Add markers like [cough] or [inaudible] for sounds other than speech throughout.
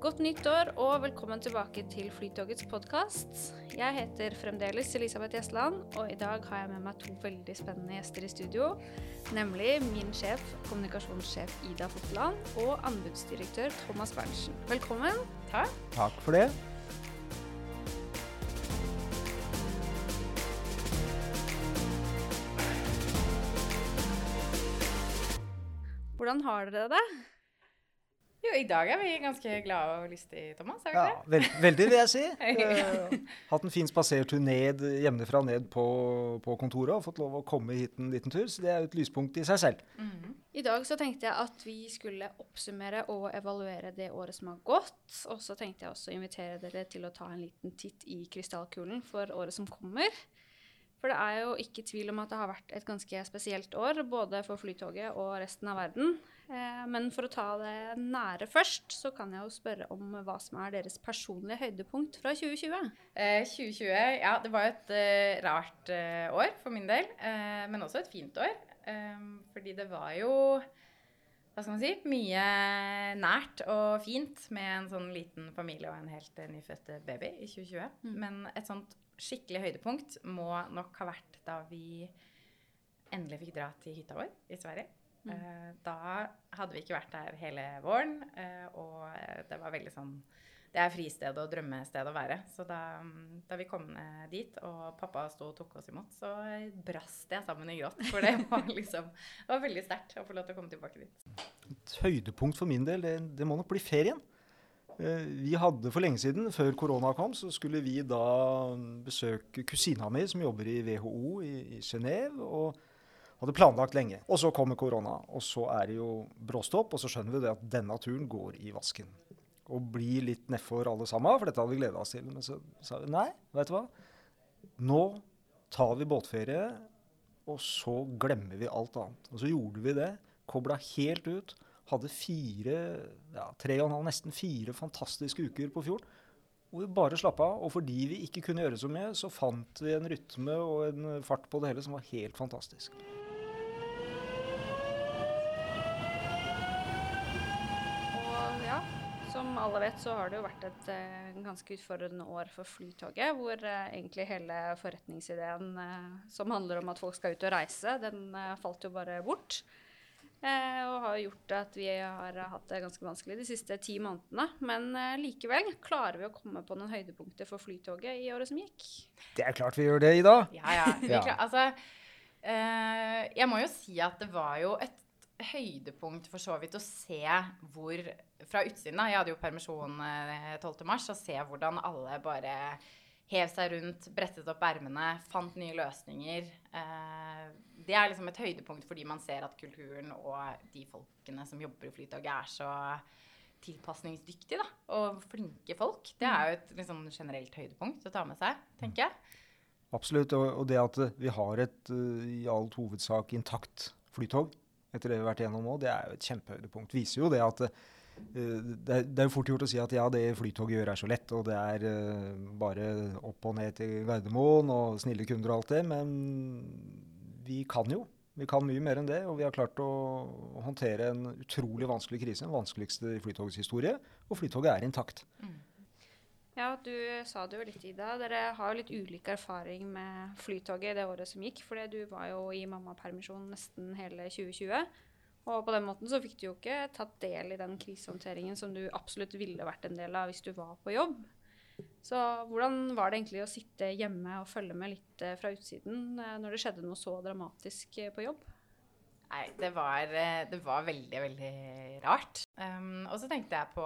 Godt nytt år og velkommen tilbake til Flytogets podkast. Jeg heter fremdeles Elisabeth Gjesland, og i dag har jeg med meg to veldig spennende gjester i studio. Nemlig min sjef, kommunikasjonssjef Ida Fotland, og anbudsdirektør Thomas Berntsen. Velkommen. Takk. Takk for det. Hvordan har dere det? Jo, i dag er vi ganske glade og lystige, Thomas. Er vi Ja, ikke det? Veld, veldig, vil jeg si. uh, [laughs] hatt en fin spasertur ned hjemmefra ned på, på kontoret og fått lov å komme hit en liten tur. Så det er jo et lyspunkt i seg selv. Mhm. I dag så tenkte jeg at vi skulle oppsummere og evaluere det året som har gått. Og så tenkte jeg også å invitere dere til å ta en liten titt i krystallkulen for året som kommer. For det er jo ikke tvil om at det har vært et ganske spesielt år, både for Flytoget og resten av verden. Eh, men for å ta det nære først, så kan jeg jo spørre om hva som er deres personlige høydepunkt fra 2020. Eh, 2020, ja, det var et eh, rart eh, år for min del, eh, men også et fint år. Eh, fordi det var jo hva skal man si, mye nært og fint med en sånn liten familie og en helt nyfødt baby i 2020. Mm. Men et sånt skikkelig høydepunkt må nok ha vært da vi endelig fikk dra til hytta vår i Sverige. Mm. Eh, da hadde vi ikke vært der hele våren, eh, og eh, det var veldig sånn Det er fristed og drømmested å være. Så da, mm, da vi kom ned dit, og pappa sto og tok oss imot, så brast jeg sammen i gråt. For det var [laughs] liksom Det var veldig sterkt å få lov til å komme tilbake dit. Et høydepunkt for min del, det, det må nok bli ferien. Eh, Vi hadde for lenge siden, før korona kom, så skulle vi da besøke kusina mi, som jobber i WHO i, i Genéve. og hadde planlagt lenge. Og så kommer korona, og så er det jo bråstopp. Og så skjønner vi det at denne turen går i vasken. Og blir litt nedfor alle sammen, for dette hadde vi gleda oss til. Men så sa vi nei, vet du hva. Nå tar vi båtferie, og så glemmer vi alt annet. Og så gjorde vi det. Kobla helt ut. Hadde fire, ja, tre og en halv, nesten fire fantastiske uker på fjorden. Hvor vi bare slappa av. Og fordi vi ikke kunne gjøre så mye, så fant vi en rytme og en fart på det hele som var helt fantastisk. Og ja, som alle vet, så har det jo vært et uh, ganske utfordrende år for Flytoget, hvor uh, egentlig hele forretningsideen uh, som handler om at folk skal ut og reise, den falt jo bare bort. Eh, og har gjort at vi har hatt det ganske vanskelig de siste ti månedene. Men likevel klarer vi å komme på noen høydepunkter for Flytoget i året som gikk. Det er klart vi gjør det, Ida. Ja, ja. Ja. klar, altså, eh, jeg må jo si at det var jo et høydepunkt for så vidt å se hvor Fra utsiden, da. Jeg hadde jo permisjon eh, 12. mars, og se hvordan alle bare hev seg rundt, brettet opp ermene, fant nye løsninger. Eh, det er liksom et høydepunkt fordi man ser at kulturen og de folkene som jobber i Flytoget, er så tilpasningsdyktige da, og flinke folk. Det er jo et liksom, generelt høydepunkt å ta med seg, tenker jeg. Absolutt. Og, det at eh, vi har et eh, i all hovedsak intakt flytog etter det vi har vært igjennom nå, det er jo et kjempehøydepunkt. Viser jo det at eh, det, er, jo fort gjort å si at ja, det flytoget gjør er så lett, og det er eh, bare opp og ned til Gardermoen og snille kunder og alt det, men vi kan jo. Vi kan mye mer enn det, og vi har klart å håndtere en utrolig vanskelig krise. Den vanskeligste i Flytogets historie, og Flytoget er intakt. Ja, du sa det jo litt, Ida. Dere har jo litt ulik erfaring med Flytoget det året som gikk. Fordi du var jo i mammapermisjon nesten hele 2020. Og på den måten så fikk du jo ikke tatt del i den krisehåndteringen som du absolutt ville vært en del av hvis du var på jobb. Så hvordan var det egentlig å sitte hjemme og følge med litt eh, fra utsiden eh, når det skjedde noe så dramatisk eh, på jobb? Nei, det var, det var veldig, veldig rart. Um, og så tenkte jeg på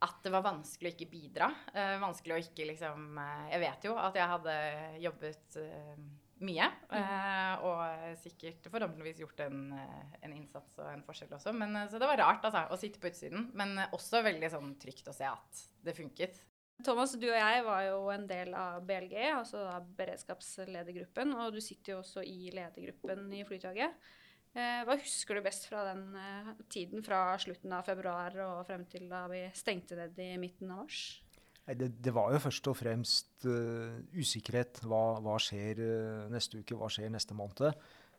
at det var vanskelig å ikke bidra. Eh, vanskelig å ikke liksom eh, Jeg vet jo at jeg hadde jobbet eh, mye. eh, og sikkert forhåpentligvis gjort en, eh, en innsats og en forskjell også. Men, eh, så det var rart altså, å sitte på utsiden. Men også veldig sånn trygt å se at det funket. Thomas, du og jeg var jo en del av BLG, altså da beredskapsledergruppen. Og du sitter jo også i ledergruppen i Flytoget. Eh, hva husker du best fra den eh, tiden fra slutten av februar og frem til da vi stengte ned i midten av mars? Det, det, var jo først og fremst uh, usikkerhet. Hva, hva skjer neste uke, hva skjer neste måned?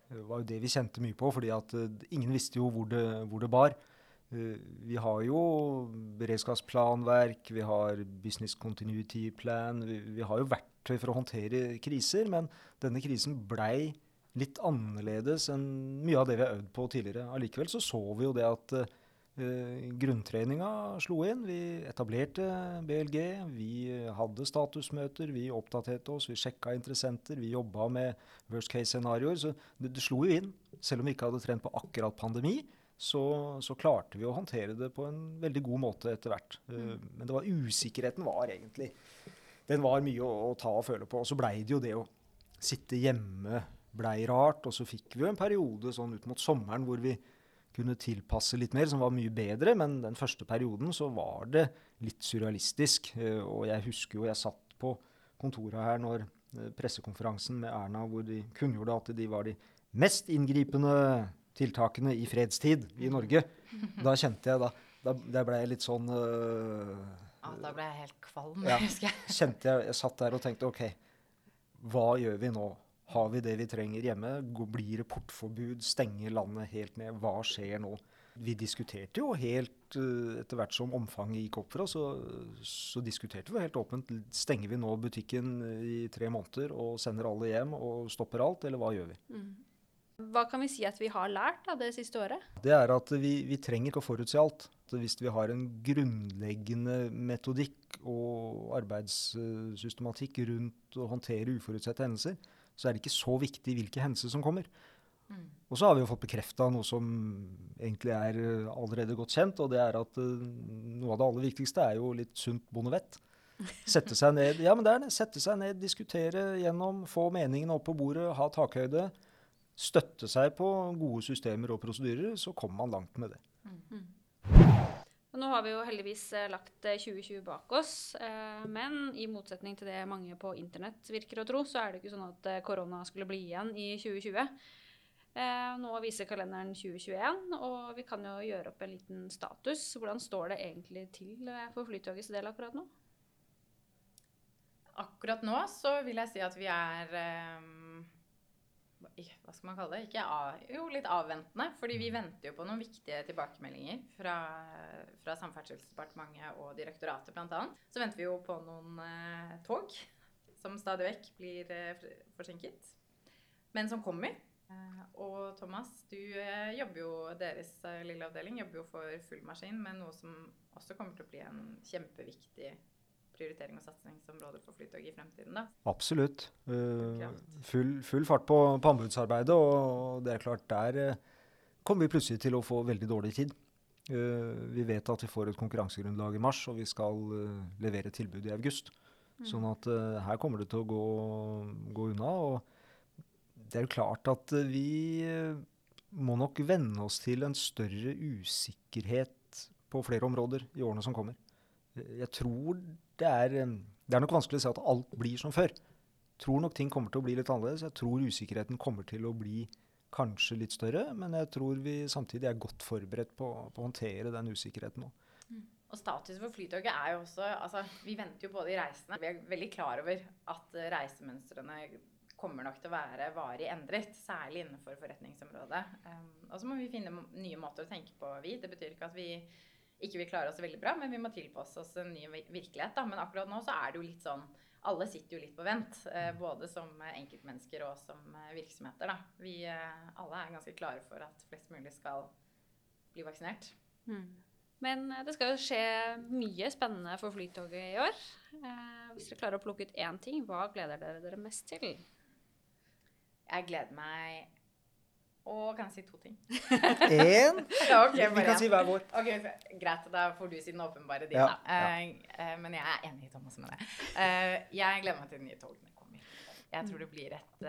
Det var jo det vi kjente mye på, fordi at ingen visste jo hvor det, hvor det bar. vi har jo beredskapsplanverk, vi har business continuity plan. Vi, vi, har jo verktøy for å håndtere kriser, men denne krisen blei litt annerledes enn mye av det vi har øvd på tidligere. Allikevel så så vi jo det at uh, grunntreninga slo inn. Vi etablerte BLG. Vi hadde statusmøter, vi oppdaterte oss, vi sjekka interessenter. Vi jobba med worst case-scenarioer. Så det, det, slo jo inn. Selv om vi ikke hadde trent på akkurat pandemi, så, så, klarte vi å håndtere det på en veldig god måte etter hvert. Uh, men det var usikkerheten var egentlig Den var mye å, å ta og føle på. Og så blei det jo det å sitte hjemme blei rart. Og så fikk vi jo en periode sånn ut mot sommeren hvor vi kunne tilpasse litt mer, som var mye bedre. Men den første perioden så var det litt surrealistisk. Eh, og jeg husker jo jeg satt på kontoret her når eh, pressekonferansen med Erna hvor de kunngjorde at de var de mest inngripende tiltakene i fredstid i Norge. [laughs] Da kjente jeg da, da, da ble jeg litt sånn uh, ja, Da ble jeg helt kvalm, ja, husker jeg. kjente jeg, jeg satt der og tenkte OK, hva gjør vi nå? Har vi det vi trenger hjemme? Blir det portforbud? Stenger landet helt ned? Hva skjer nå? Vi diskuterte jo helt uh, etter hvert som omfanget gikk opp for oss, så, så, diskuterte vi helt åpent. Stenger vi nå butikken i tre måneder og sender alle hjem og stopper alt, eller hva gjør vi? Mm. Hva kan vi si at vi har lært av det siste året? Det er at vi, vi trenger ikke å forutse alt. Hvis vi har en grunnleggende metodikk og arbeidssystematikk rundt å håndtere uforutsette hendelser, så er det ikke så viktig hvilke hendelser som kommer. Mm. Og så har vi jo fått bekrefta noe som egentlig er eh, allerede godt kjent, og det er at uh, noe av det aller viktigste er jo litt sunt bondevett. Sette seg ned, ja, men det er det. Sette seg ned, diskutere gjennom, få meningene opp på bordet, ha takhøyde. Støtte seg på gode systemer og prosedyrer, så kommer man langt med det. Mm. Nå har vi jo heldigvis eh, lagt 2020 eh, bak oss, eh, men i motsetning til det mange på internett virker å tro, så er det ikke sånn at korona skulle bli igjen i 2020. Nå viser kalenderen 2021, og vi kan jo gjøre opp en liten status. Hvordan står det egentlig til for Flytogets del akkurat nå? Akkurat nå så vil jeg si at vi er hva skal man kalle det? Ikke av, jo, litt avventende. Fordi vi venter jo på noen viktige tilbakemeldinger fra, fra Samferdselsdepartementet og direktoratet bl.a. Så venter vi jo på noen eh, tog som stadig vekk blir eh, forsinket. Men som kommer. Eh, og Thomas, du eh, jobber jo, deres eh, lille avdeling jobber jo for full maskin med noe som også kommer til å bli en kjempeviktig prioritering og satsingsområder for Flytoget i fremtiden? da? Absolutt. Uh, full, full, fart på, på, anbudsarbeidet. Og det er klart, der uh, kommer vi plutselig til å få veldig dårlig tid. Uh, vi vet at vi får et konkurransegrunnlag i mars, og vi skal levere tilbud i august. Mm. Sånn at her kommer det til å gå, gå, unna. Og det er jo klart at vi må nok venne oss til en større usikkerhet på flere områder i årene som kommer. Jeg tror det er, det er nok vanskelig å si at alt blir som før. Jeg tror nok ting kommer til å bli litt annerledes. Jeg tror usikkerheten kommer til å bli kanskje litt større, men jeg tror vi samtidig er godt forberedt på, på å håndtere den usikkerheten nå. Mm. Og status for Flytoget er jo også altså, Vi venter jo både i reisene Vi er veldig klar over at reisemønstrene kommer nok til å være varig endret, særlig innenfor forretningsområdet. Um, og så må vi finne nye måter å tenke på, vi. Det betyr ikke at vi ikke vi klarer oss veldig bra, men vi må tilpasse oss en ny virkelighet. Da. Men akkurat nå så er det jo litt sånn Alle sitter jo litt på vent. Eh, både som enkeltmennesker og som eh, virksomheter. Da. Vi eh, alle er ganske klare for at flest mulig skal bli vaksinert. Mm. Men det skal jo skje mye spennende for Flytoget i år. Eh, hvis dere klarer å plukke ut én ting, hva gleder dere dere mest til? Jeg gleder meg og kan jeg si to ting? [laughs] Én? [laughs] okay, vi kan si hver vår. Okay, greit, da får du si den åpenbare din, ja, da. Uh, uh, men jeg er enig i Thomas med det. Uh, jeg gleder meg til de nye togene kommer. Jeg tror det blir et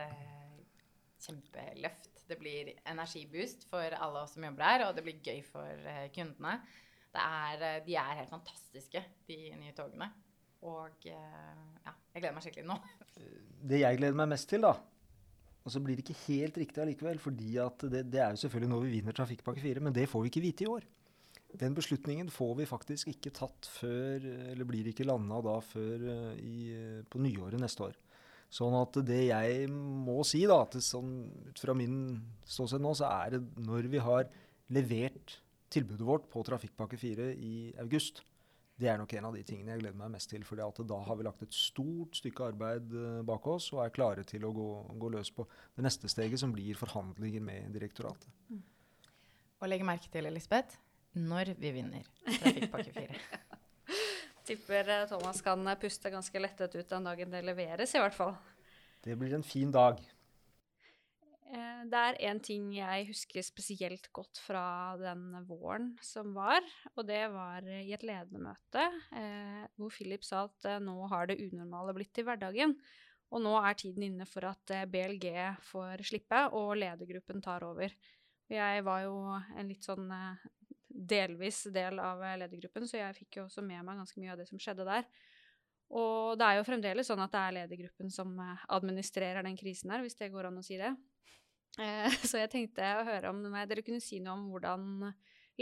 kjempeløft. Det blir energiboost for alle oss som jobber her, og det blir gøy for kundene. Er, de er helt fantastiske, de nye togene. og eh, ja, jeg gleder meg skikkelig nå. Det jeg gleder meg mest til, da Og så blir det ikke helt riktig allikevel, fordi det, det er jo selvfølgelig når vi vinner Trafikkpakke 4, men det får vi ikke vite i år. Den beslutningen får vi faktisk ikke tatt før, eller blir ikke landa da før uh, i, uh, på nyåret neste år. Sånn at det jeg må si, da, at sånn, ut fra min ståsted nå, så er det når vi har levert tilbudet vårt på Trafikkpakke 4 i august, det er nok en av de tingene jeg gleder meg mest til. For da har vi lagt et stort stykke arbeid uh, bak oss og er klare til å gå, gå, løs på det neste steget, som blir forhandlinger med direktoratet. Mm. Og legge merke til, Elisabeth, når vi vinner Trafikkpakke 4. [laughs] Tipper eh, Thomas kan eh, puste ganske lettet ut den dagen det leveres, i hvert fall. Det blir en fin dag. Eh, det er én ting jeg husker spesielt godt fra den våren som var, og det var i et ledermøte eh, hvor Philip sa at nå har det unormale blitt til hverdagen. Og nå er tiden inne for at BLG får slippe, og ledergruppen tar over. Jeg var jo en litt sånn delvis del av eh, ledergruppen, så jeg fikk jo også med meg ganske mye av det som skjedde der. Og det er jo fremdeles sånn at det er ledergruppen som eh, administrerer den krisen her, hvis det går an å si det. Eh, [laughs] så jeg tenkte å høre om dere kunne si noe om hvordan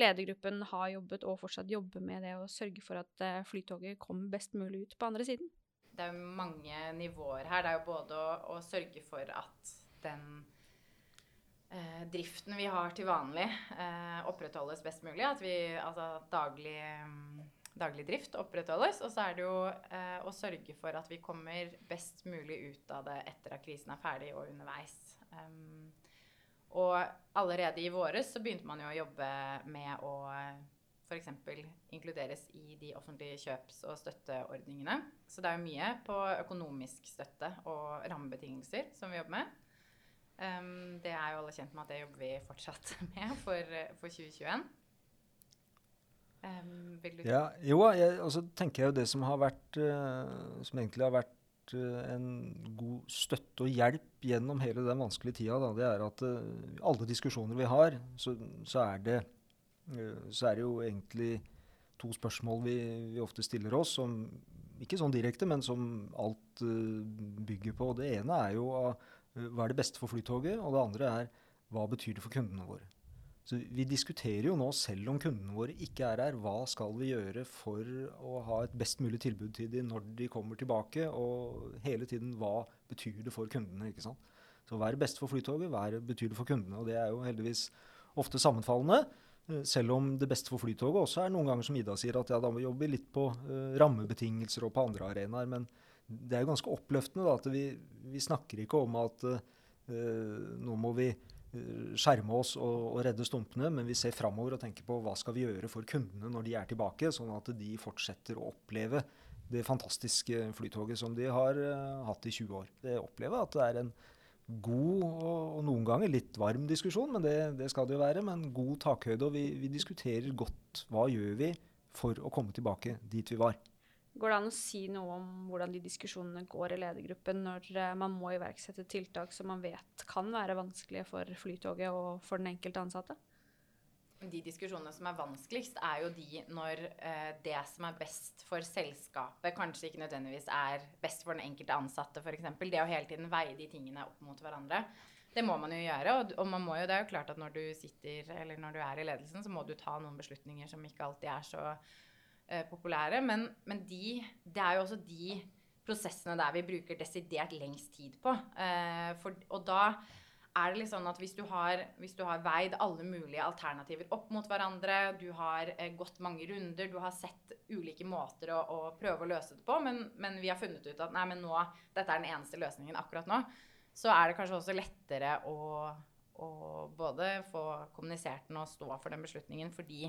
ledergruppen har jobbet og fortsatt jobber med det å sørge for at flytoget kommer best mulig ut på andre siden. Det er jo mange nivåer her. Det er jo både å, å sørge for at den eh, driften vi har til vanlig, eh, opprettholdes best mulig. At vi, altså daglig, mm, daglig drift opprettholdes. Og så er det jo eh, å sørge for at vi kommer best mulig ut av det etter at krisen er ferdig og underveis. Um, og allerede i våres så begynte man jo å jobbe med å f.eks. inkluderes i de offentlige kjøps- og støtteordningene. Så det er jo mye på økonomisk støtte og rammebetingelser som vi jobber med. Um, det er jo alle kjent med at det jobber vi fortsatt [laughs] med for, for 2021. Um, du ja, Jo, jeg, altså, tenker jeg jo det som har vært uh, Som egentlig har vært uh, en god støtte og hjelp gjennom hele den vanskelige tida, da, det er at uh, alle diskusjoner vi har, så, så, er det, så er det jo egentlig to spørsmål vi, vi, ofte stiller oss, som ikke sånn direkte, men som alt bygger på. Det ene er jo Eh, hva er det beste for Flytoget? Og det andre er hva betyr det for kundene våre? Så Vi diskuterer jo nå, selv om kundene våre ikke er her, hva skal vi gjøre for å ha et best mulig tilbud til dem når de kommer tilbake? Og hele tiden hva betyr det for kundene? ikke sant? Så hva er det beste for Flytoget, hva betyr det for kundene? Og det er jo heldigvis ofte sammenfallende. Eh, selv om det beste for Flytoget også er noen ganger som Ida sier, at ja, da må vi jobbe litt på uh, rammebetingelser og på andre arenaer. Men det er jo ganske oppløftende da, at vi, vi, snakker ikke om at uh, nå må vi skjerme oss og, og, redde stumpene, men vi ser framover og tenker på hva skal vi gjøre for kundene når de er tilbake, sånn at de fortsetter å oppleve det fantastiske flytoget som de har uh, hatt i 20 år. Det opplever at det er en god og, og noen ganger litt varm diskusjon, men det, det, skal det jo være. Men god takhøyde. Og vi, vi diskuterer godt hva gjør vi for å komme tilbake dit vi var. Går det an å si noe om hvordan de diskusjonene går i ledergruppen når uh, man må iverksette tiltak som man vet kan være vanskelige for Flytoget og for den enkelte ansatte? De diskusjonene som er vanskeligst, er jo de når uh, det som er best for selskapet, kanskje ikke nødvendigvis er best for den enkelte ansatte, f.eks. Det å hele tiden veie de tingene opp mot hverandre. Det må man jo gjøre. Og man må jo, det er jo klart at når du sitter, eller når du er i ledelsen, så må du ta noen beslutninger som ikke alltid er så eh, populære. Men, men de, det er jo også de prosessene der vi bruker desidert lengst tid på. Eh, for, og da er det litt sånn at hvis du, har, hvis du har veid alle mulige alternativer opp mot hverandre, du har eh, gått mange runder, du har sett ulike måter å, å prøve å løse det på, men, men, vi har funnet ut at nei, men nå, dette er den eneste løsningen akkurat nå, så er det kanskje også lettere å, å både få kommunisert den og stå for den beslutningen fordi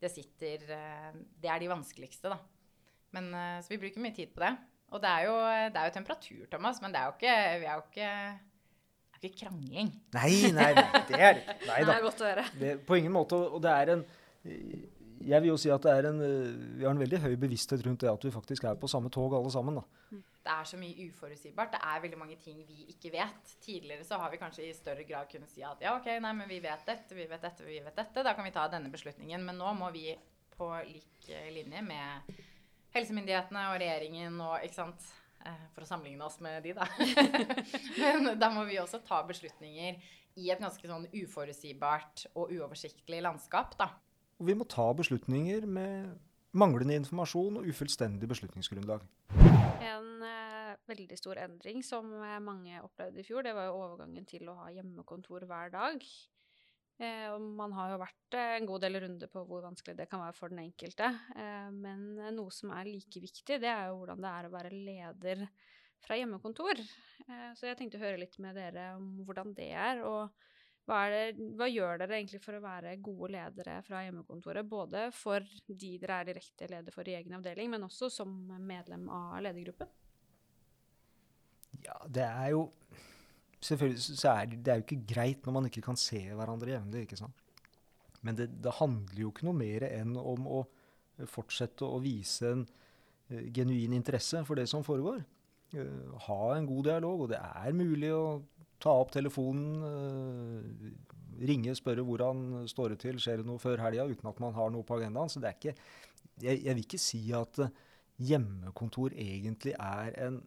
det sitter eh, Det er de vanskeligste, da. Men, eh, så vi bruker mye tid på det. Og det er jo, det er jo temperatur, Thomas, men det er jo ikke, vi er jo ikke det er ikke krangling. Nei, nei, det er nei da. [laughs] Det er godt å høre. Det, på ingen måte. Og det er en Jeg vil jo si at en, vi har en veldig høy bevissthet rundt det at vi faktisk er på samme tog alle sammen. da. Mm. Det er så mye uforutsigbart. Det er veldig mange ting vi ikke vet. Tidligere så har vi kanskje i større grad kunnet si at ja, ok, nei, men vi vet dette, vi vet dette, vi vet dette. Da kan vi ta denne beslutningen. Men nå må vi på lik linje med helsemyndighetene og regjeringen og ikke sant, eh, For å sammenligne oss med de, da. [laughs] Men da må vi også ta beslutninger i et ganske sånn uforutsigbart og uoversiktlig landskap, da. Og vi må ta beslutninger med manglende informasjon og ufullstendig beslutningsgrunnlag. En eh, veldig stor endring som eh, mange opplevde i fjor, det var jo overgangen til å ha hjemmekontor hver dag. Eh, og man har jo vært eh, en god del runder på hvor vanskelig det kan være for den enkelte. Eh, men noe som er like viktig, det er jo hvordan det er å være leder fra hjemmekontor. Eh, så jeg tenkte å høre litt med dere om hvordan det er. og hva, det, hva, gjør dere egentlig for å være gode ledere fra hjemmekontoret? Både for de dere er direkte leder for i egen avdeling, men også som medlem av ledergruppen? Ja, det er jo Selvfølgelig så er det, det er jo ikke greit når man ikke kan se hverandre jevnlig, ikke sant. Men det, det, handler jo ikke noe mer enn om å fortsette å vise en uh, genuin interesse for det som foregår. Uh, ha en god dialog, og det er mulig å ta opp telefonen, uh, ringe, spørre hvordan står det til, skjer det noe før helga, uten at man har noe på agendaen. Så det er ikke Jeg, jeg vil ikke si at hjemmekontor egentlig er en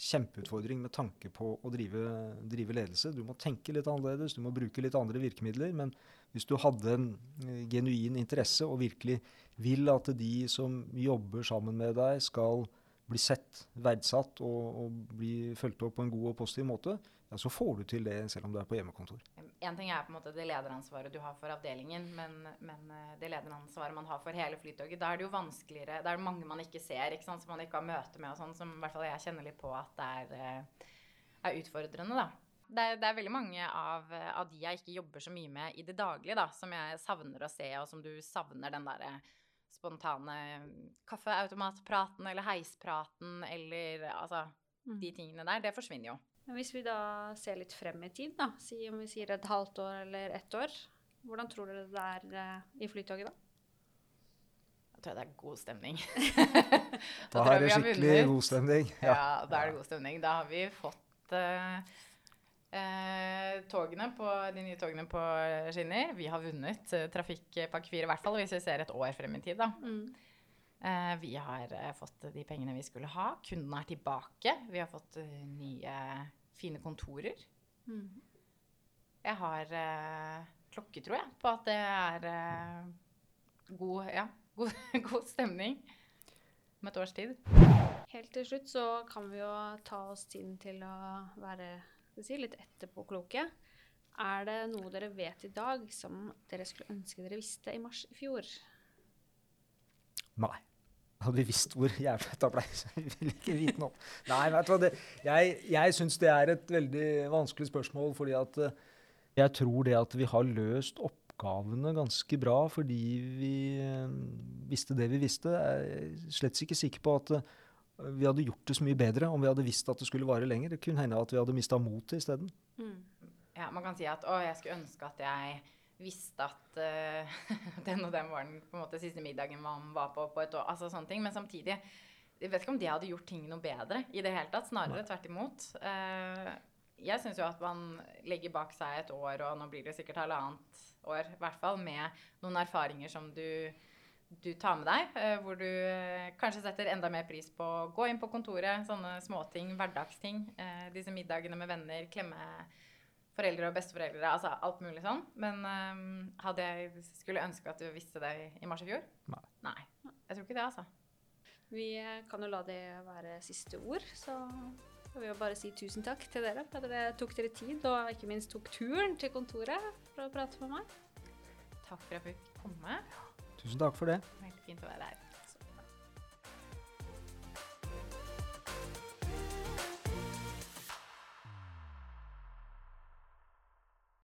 kjempeutfordring med tanke på å drive, drive, ledelse. Du må tenke litt annerledes, du må bruke litt andre virkemidler. Men hvis du hadde en uh, genuin interesse og virkelig vil at de som jobber sammen med deg, skal bli sett, verdsatt og, og bli fulgt opp på en god og positiv måte, ja, så får du til det selv om du er på hjemmekontor. En ting er på en måte det lederansvaret du har for avdelingen, men, men eh, det lederansvaret man har for hele Flytoget, da er det jo vanskeligere. Da er det mange man ikke ser, ikke sant, som man ikke har møte med, og sånn, som i hvert fall jeg kjenner litt på at det er, eh, er utfordrende. da. Det er, det er, veldig mange av, av, de jeg ikke jobber så mye med i det daglige, da, som jeg savner å se, og som du savner den derre spontane kaffeautomatpraten eller heispraten eller altså mm. De tingene der, det forsvinner jo. Hvis vi da ser litt frem i tid, da, si om vi sier et halvt år eller ett år, hvordan tror dere det er uh, i Flytoget da? Da tror jeg det er god stemning. [laughs] da, da er det skikkelig god stemning. Ja. ja. da er det god stemning. Da har vi fått uh, uh, togene på, de nye togene på skinner. Vi har vunnet Trafikkpakke 4, i hvert fall hvis vi ser et år frem i tid. da. Mm. Eh, vi har eh, fått de pengene vi skulle ha. Kundene er tilbake. Vi har fått uh, nye, fine kontorer. Mm. Jeg har eh, klokke, tror jeg, på at det er eh, god, ja, [laughs] god, god, stemning om et års tid. Helt til slutt så kan vi jo ta oss tiden til å være si, litt etterpåkloke. Er det noe dere vet i dag som dere skulle ønske dere visste i mars i fjor? Nei. Hadde vi visst hvor jævlig dette ble, så vi ville ikke vite noe. Nei, vet du hva, det, jeg, jeg syns det er et veldig vanskelig spørsmål, fordi at eh, jeg tror det at vi har løst oppgavene ganske bra fordi vi eh, visste det vi visste. Jeg er slett ikke sikker på at eh, vi hadde gjort det så mye bedre om vi hadde visst at det skulle vare lenger. Det kunne hende at vi hadde mista motet isteden. Mm. Ja, man kan si at å, jeg skulle ønske at jeg visste at uh, [laughs] den og den var den på en måte siste middagen man var på på et år. altså sånne ting, Men samtidig jeg vet ikke om det hadde gjort ting noe bedre i det hele tatt. Snarere tvert imot. Uh, jeg syns jo at man legger bak seg et år, og nå blir det sikkert halvannet år, i hvert fall, med noen erfaringer som du, du tar med deg. Uh, hvor du kanskje setter enda mer pris på å gå inn på kontoret, sånne småting, hverdagsting. disse middagene med venner, klemme foreldre og besteforeldre, altså alt mulig sånn. Men um, hadde jeg skulle ønske at du visste det i mars i fjor? Nei. Nei. Jeg tror ikke det, altså. Vi kan jo la det være siste ord, så jeg vil bare si tusen takk til dere for at dere tok dere tid, og ikke minst tok turen til kontoret for å prate med meg. Takk for at jeg fikk komme. Tusen takk for det. Veldig fint å være her.